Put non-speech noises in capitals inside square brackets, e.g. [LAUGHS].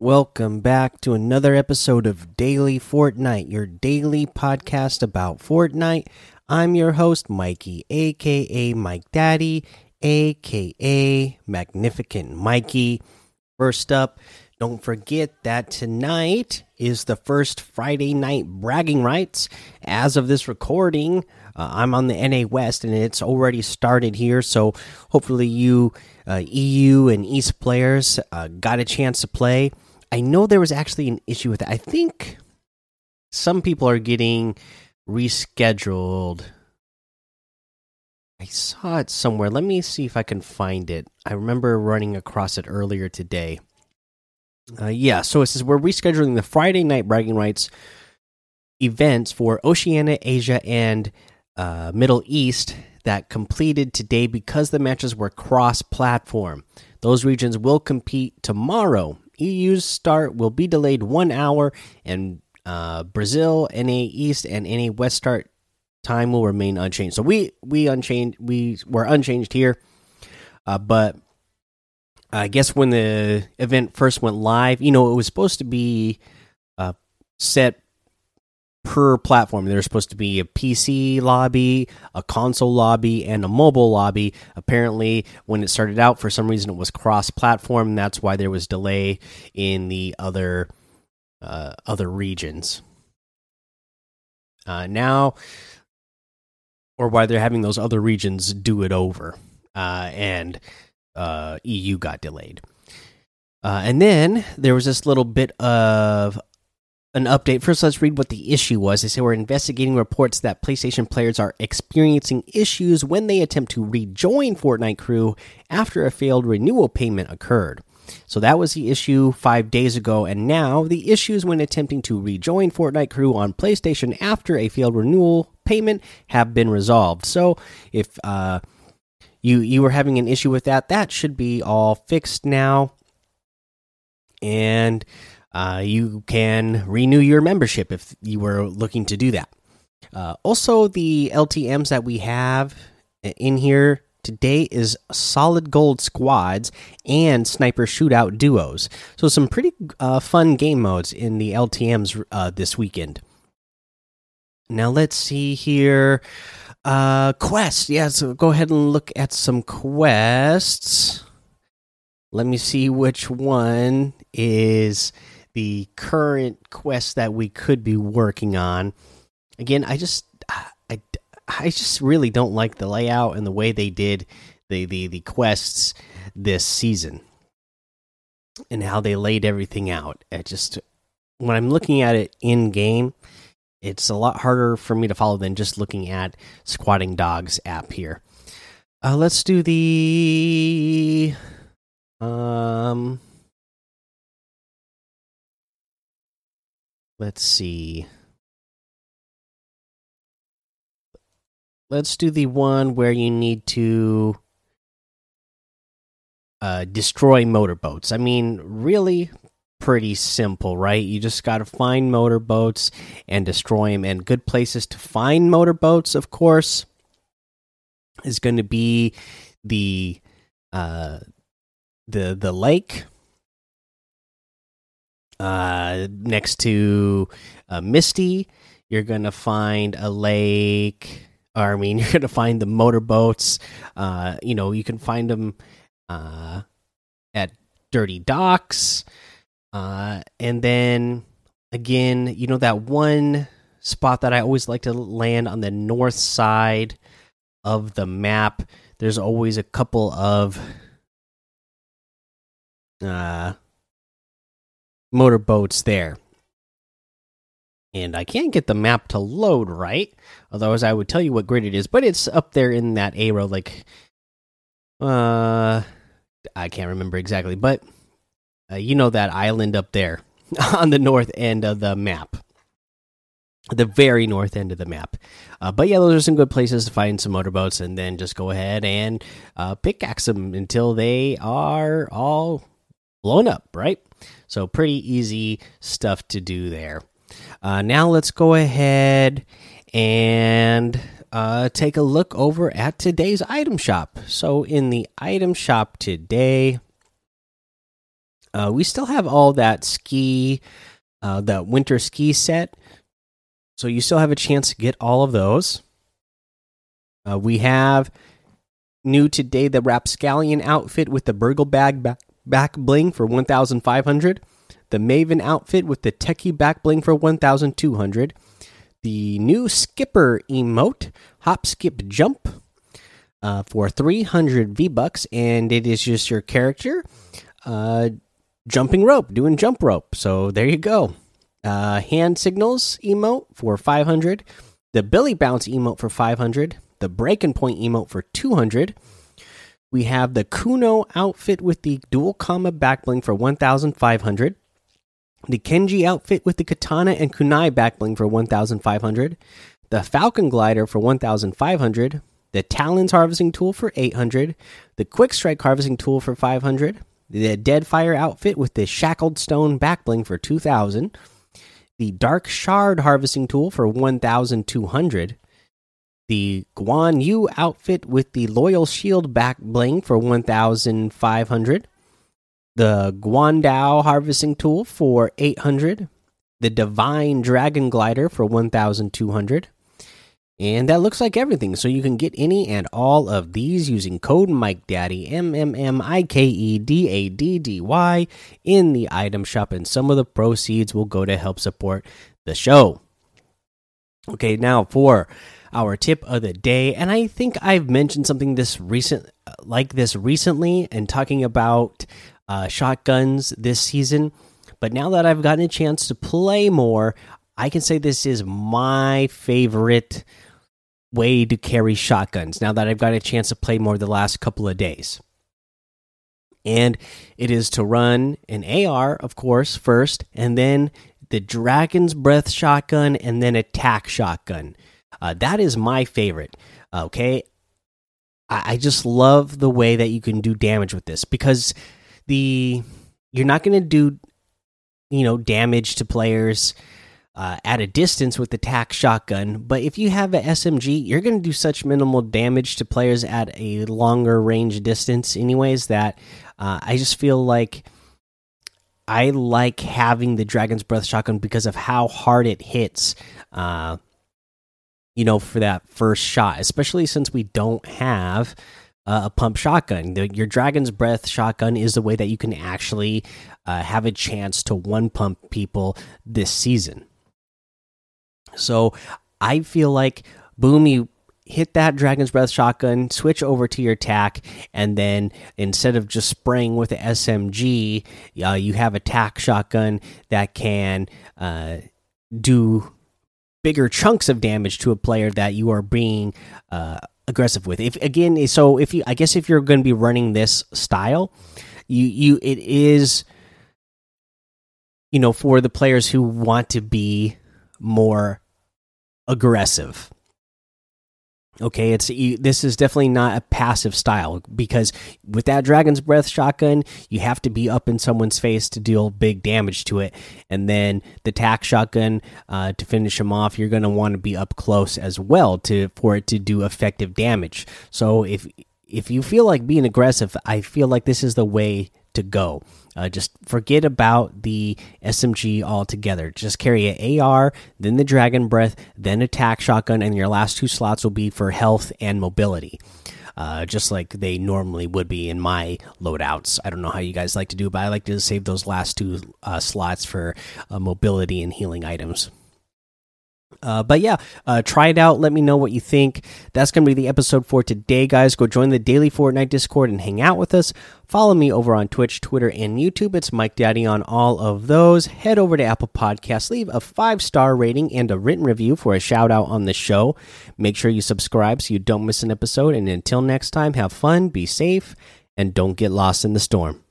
Welcome back to another episode of Daily Fortnite, your daily podcast about Fortnite. I'm your host, Mikey, aka Mike Daddy, aka Magnificent Mikey. First up, don't forget that tonight is the first Friday night bragging rights. As of this recording, uh, I'm on the NA West and it's already started here. So hopefully, you uh, EU and East players uh, got a chance to play. I know there was actually an issue with it. I think some people are getting rescheduled. I saw it somewhere. Let me see if I can find it. I remember running across it earlier today. Uh, yeah, so it says we're rescheduling the Friday night bragging rights events for Oceania, Asia, and uh, Middle East that completed today because the matches were cross platform. Those regions will compete tomorrow EU's start will be delayed one hour, and uh, Brazil, NA East, and NA West start time will remain unchanged. So we we unchanged we were unchanged here, uh, but I guess when the event first went live, you know, it was supposed to be uh, set per platform. There's supposed to be a PC lobby, a console lobby, and a mobile lobby. Apparently, when it started out, for some reason, it was cross-platform. That's why there was delay in the other uh, other regions. Uh, now, or why they're having those other regions do it over, uh, and uh, EU got delayed. Uh, and then there was this little bit of an update. First, let's read what the issue was. They say we're investigating reports that PlayStation players are experiencing issues when they attempt to rejoin Fortnite Crew after a failed renewal payment occurred. So that was the issue five days ago, and now the issues when attempting to rejoin Fortnite Crew on PlayStation after a failed renewal payment have been resolved. So if uh, you you were having an issue with that, that should be all fixed now. And uh, you can renew your membership if you were looking to do that. Uh, also, the LTMs that we have in here today is solid gold squads and sniper shootout duos. So, some pretty uh, fun game modes in the LTMs uh, this weekend. Now, let's see here. Uh, quests. Yeah, so go ahead and look at some quests. Let me see which one is the current quest that we could be working on. Again, I just I, I just really don't like the layout and the way they did the the the quests this season and how they laid everything out. It just when I'm looking at it in game, it's a lot harder for me to follow than just looking at Squatting Dogs app here. Uh, let's do the um let's see. Let's do the one where you need to uh, destroy motorboats. I mean, really pretty simple, right? You just got to find motorboats and destroy them. And good places to find motorboats, of course, is going to be the uh, the the lake uh, next to uh, Misty, you're gonna find a lake. Or, I mean, [LAUGHS] you're gonna find the motorboats. Uh, you know, you can find them uh, at Dirty Docks, uh, and then again, you know that one spot that I always like to land on the north side of the map. There's always a couple of uh motorboats there. And I can't get the map to load right. Otherwise, I would tell you what grid it is, but it's up there in that arrow, like, uh, I can't remember exactly, but uh, you know that island up there [LAUGHS] on the north end of the map, the very north end of the map. Uh, but yeah, those are some good places to find some motorboats, and then just go ahead and uh, pickaxe them until they are all blown up, right? So, pretty easy stuff to do there. Uh, now, let's go ahead and uh, take a look over at today's item shop. So, in the item shop today, Uh, we still have all that ski, uh, that winter ski set. So you still have a chance to get all of those. Uh, we have new today the Rapscallion outfit with the Burgle bag back bling for 1,500. The Maven outfit with the Techie back bling for 1,200. The new Skipper emote, Hop Skip Jump, uh, for 300 V bucks, and it is just your character uh, jumping rope, doing jump rope. So there you go. Uh, hand signals emote for 500. The Billy Bounce emote for 500. The Breaking Point emote for 200. We have the Kuno outfit with the Dual Kama backbling for 1,500. The Kenji outfit with the Katana and Kunai backbling for 1,500. The Falcon glider for 1,500. The Talons harvesting tool for 800. The Quick Strike harvesting tool for 500. The Deadfire outfit with the Shackled Stone backbling for 2,000. The Dark Shard harvesting tool for 1,200 the Guan Yu outfit with the Loyal Shield back bling for 1,500, the Guandao harvesting tool for 800, the Divine Dragon Glider for 1,200. And that looks like everything. So you can get any and all of these using code Mike Daddy M M M I K E D A D D Y in the item shop, and some of the proceeds will go to help support the show. Okay, now for our tip of the day, and I think I've mentioned something this recent like this recently and talking about uh, shotguns this season. But now that I've gotten a chance to play more, I can say this is my favorite way to carry shotguns. Now that I've got a chance to play more the last couple of days. And it is to run an AR, of course, first, and then the Dragon's Breath shotgun, and then a tac shotgun. Uh, that is my favorite. Okay, I, I just love the way that you can do damage with this because the you're not going to do you know damage to players uh, at a distance with the tac shotgun, but if you have a SMG, you're going to do such minimal damage to players at a longer range distance, anyways. That uh, I just feel like I like having the Dragon's Breath shotgun because of how hard it hits. Uh, you know, for that first shot, especially since we don't have uh, a pump shotgun. The, your Dragon's Breath shotgun is the way that you can actually uh, have a chance to one pump people this season. So I feel like, boom, you hit that Dragon's Breath shotgun, switch over to your tac, and then instead of just spraying with the SMG, uh, you have a tac shotgun that can uh, do bigger chunks of damage to a player that you are being uh, aggressive with. If again, so if you, I guess if you're going to be running this style, you you it is, you know, for the players who want to be more aggressive Okay, it's this is definitely not a passive style because with that dragon's breath shotgun, you have to be up in someone's face to deal big damage to it, and then the tac shotgun uh, to finish them off, you're going to want to be up close as well to for it to do effective damage. So if if you feel like being aggressive, I feel like this is the way to go. Uh, just forget about the SMG altogether. Just carry an AR, then the Dragon Breath, then a tac shotgun, and your last two slots will be for health and mobility. Uh, just like they normally would be in my loadouts. I don't know how you guys like to do, but I like to save those last two uh, slots for uh, mobility and healing items. Uh, but yeah, uh, try it out. Let me know what you think. That's going to be the episode for today, guys. Go join the daily Fortnite Discord and hang out with us. Follow me over on Twitch, Twitter, and YouTube. It's Mike Daddy on all of those. Head over to Apple Podcasts, leave a five star rating and a written review for a shout out on the show. Make sure you subscribe so you don't miss an episode. And until next time, have fun, be safe, and don't get lost in the storm.